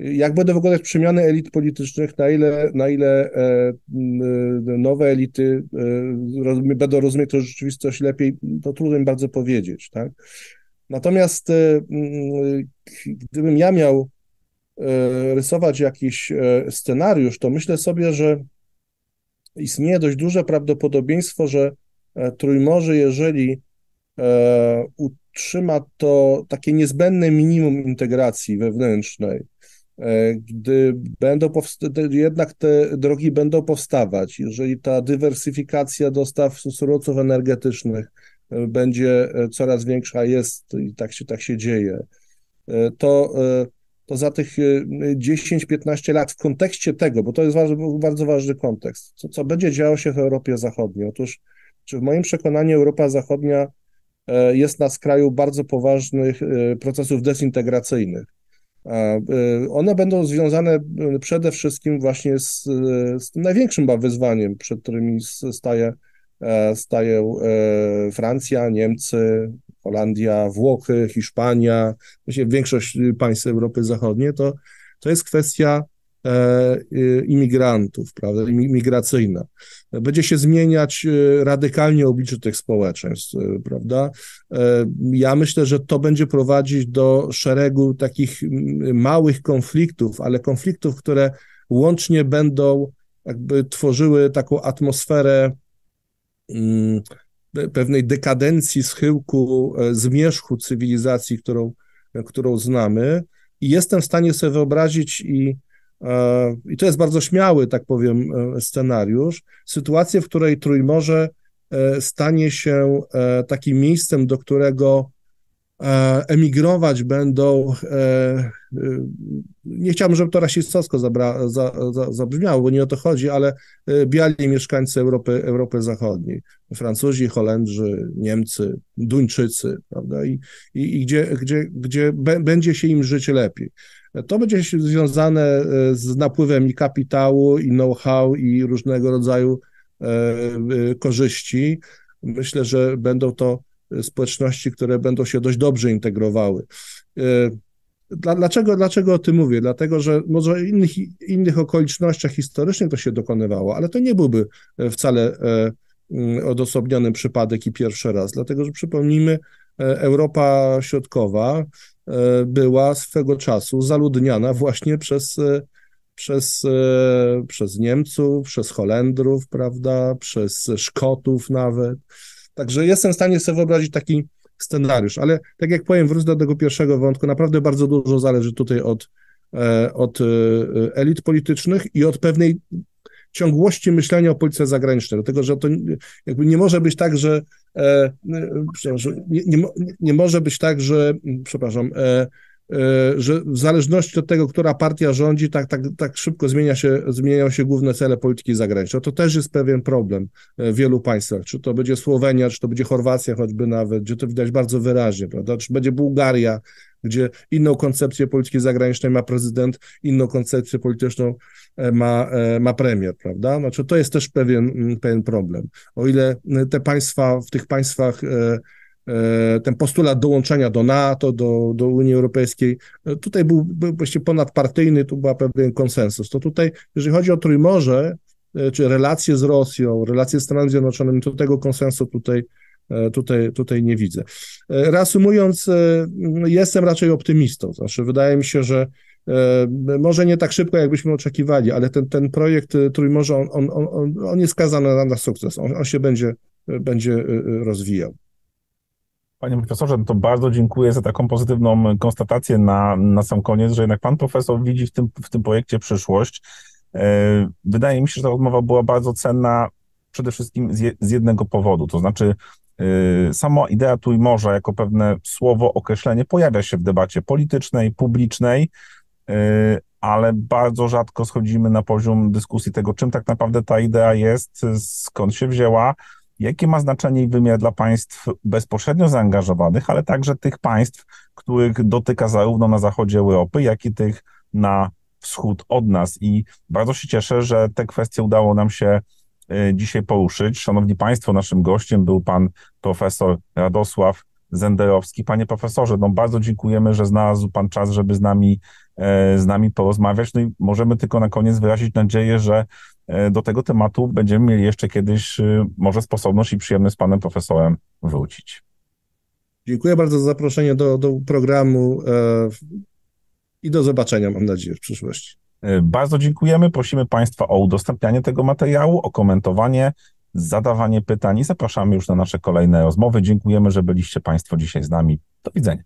S1: jak będą wyglądać przemiany elit politycznych, na ile, na ile e, nowe elity e, będą rozumieć tę rzeczywistość lepiej, to trudno im bardzo powiedzieć, tak? Natomiast e, gdybym ja miał rysować jakiś scenariusz, to myślę sobie, że istnieje dość duże prawdopodobieństwo, że Trójmorze, jeżeli utrzyma to takie niezbędne minimum integracji wewnętrznej, E, gdy będą jednak te drogi będą powstawać, jeżeli ta dywersyfikacja dostaw surowców energetycznych e, będzie e, coraz większa, jest i tak się, tak się dzieje, to, to za tych 10-15 lat w kontekście tego, bo to jest bardzo, bardzo ważny kontekst, co, co będzie działo się w Europie Zachodniej? Otóż, czy w moim przekonaniu Europa Zachodnia jest na skraju bardzo poważnych procesów dezintegracyjnych Y, one będą związane y, przede wszystkim właśnie z, z tym największym wyzwaniem, przed którymi staje, e, stają e, Francja, Niemcy, Holandia, Włochy, Hiszpania, większość państw Europy Zachodniej, to, to jest kwestia E, imigrantów, prawda, imigracyjna. Będzie się zmieniać e, radykalnie oblicze tych społeczeństw, e, prawda. Ja myślę, że to będzie prowadzić do szeregu takich małych konfliktów, ale konfliktów, które łącznie będą jakby tworzyły taką atmosferę pewnej dekadencji, schyłku, zmierzchu cywilizacji, którą, którą znamy. I jestem w stanie sobie wyobrazić i E, i to jest bardzo śmiały, tak powiem, e, scenariusz, sytuację, w której Trójmorze e, stanie się takim miejscem, do którego emigrować będą, nie chciałbym, żeby to rasistowsko zabra, za, za, zabrzmiało, bo nie o to chodzi, ale biali mieszkańcy Europy, Europy Zachodniej, Francuzi, Holendrzy, Niemcy, Duńczycy, prawda, i, i, i gdzie, gdzie, gdzie będzie się im żyć lepiej. To będzie związane e, z napływem i kapitału, i know-how, i różnego rodzaju e, e, korzyści. Myślę, że będą to społeczności, które będą się dość dobrze integrowały. Dlaczego, dlaczego o tym mówię? Dlatego, że może w innych, innych okolicznościach historycznych to się dokonywało, ale to nie byłby wcale odosobniony przypadek i pierwszy raz, dlatego że przypomnijmy, Europa Środkowa E, była swego czasu zaludniana właśnie przez, e, przez, e, przez Niemców, przez Holendrów, prawda, przez Szkotów nawet. Także jestem w stanie sobie wyobrazić taki scenariusz, ale tak jak powiem, wrócę do tego pierwszego wątku, naprawdę bardzo dużo zależy tutaj od, od elit politycznych i od pewnej ciągłości myślenia o polityce zagranicznej, dlatego że to jakby nie może być tak, że e, nie, nie, nie, może być tak, że, przepraszam, e, że w zależności od tego, która partia rządzi, tak, tak, tak szybko zmienia się, zmieniają się główne cele polityki zagranicznej. To też jest pewien problem w wielu państwach. Czy to będzie Słowenia, czy to będzie Chorwacja choćby nawet, gdzie to widać bardzo wyraźnie, prawda? Czy będzie Bułgaria, gdzie inną koncepcję polityki zagranicznej ma prezydent, inną koncepcję polityczną e, ma, e, ma premier, prawda? Znaczy to jest też pewien, pewien problem. O ile te państwa, w tych państwach e, ten postulat dołączenia do NATO, do, do Unii Europejskiej, tutaj był, był właściwie ponadpartyjny, tu był pewien konsensus. To tutaj, jeżeli chodzi o Trójmorze, czy relacje z Rosją, relacje z Stanami Zjednoczonymi, to tego konsensu tutaj E, tutaj, tutaj nie widzę. E, reasumując, e, jestem raczej optymistą. Znaczy, wydaje mi się, że może nie tak szybko, jakbyśmy oczekiwali, ale ten, ten projekt Trójmorza, on, on, on, on jest skazany na, na sukces. On, on się będzie, będzie rozwijał.
S3: Panie profesorze, no to bardzo dziękuję za taką pozytywną konstatację na, na sam koniec, że jednak pan profesor widzi w tym, w tym projekcie przyszłość. Wydaje mi się, że ta rozmowa była bardzo cenna przede wszystkim z, jednego powodu, to znaczy Y, sama idea Trójmorza jako pewne słowo, określenie pojawia się w debacie politycznej, publicznej, y, ale bardzo rzadko schodzimy na poziom dyskusji tego, czym tak naprawdę ta idea jest, skąd się wzięła, jakie ma znaczenie i wymiar dla państw bezpośrednio zaangażowanych, ale także tych państw, których dotyka zarówno na zachodzie Europy, jak i tych na wschód od nas. I bardzo się cieszę, że te kwestie udało nam się E, dzisiaj poruszyć. Szanowni Państwo, naszym gościem był pan profesor Radosław Zenderowski. Panie profesorze, no bardzo dziękujemy, że znalazł pan czas, żeby z nami, e, z nami porozmawiać. No i możemy tylko na koniec wyrazić nadzieję, że e, do tego tematu będziemy mieli jeszcze kiedyś może sposobność i przyjemność z panem profesorem wrócić.
S1: Dziękuję bardzo za zaproszenie do, do programu i do zobaczenia, mam nadzieję, w przyszłości.
S3: E, bardzo dziękujemy. Prosimy Państwa o udostępnianie tego materiału, o komentowanie, zadawanie pytań i zapraszamy już na nasze kolejne rozmowy. Dziękujemy, że byliście Państwo dzisiaj z nami. Do widzenia.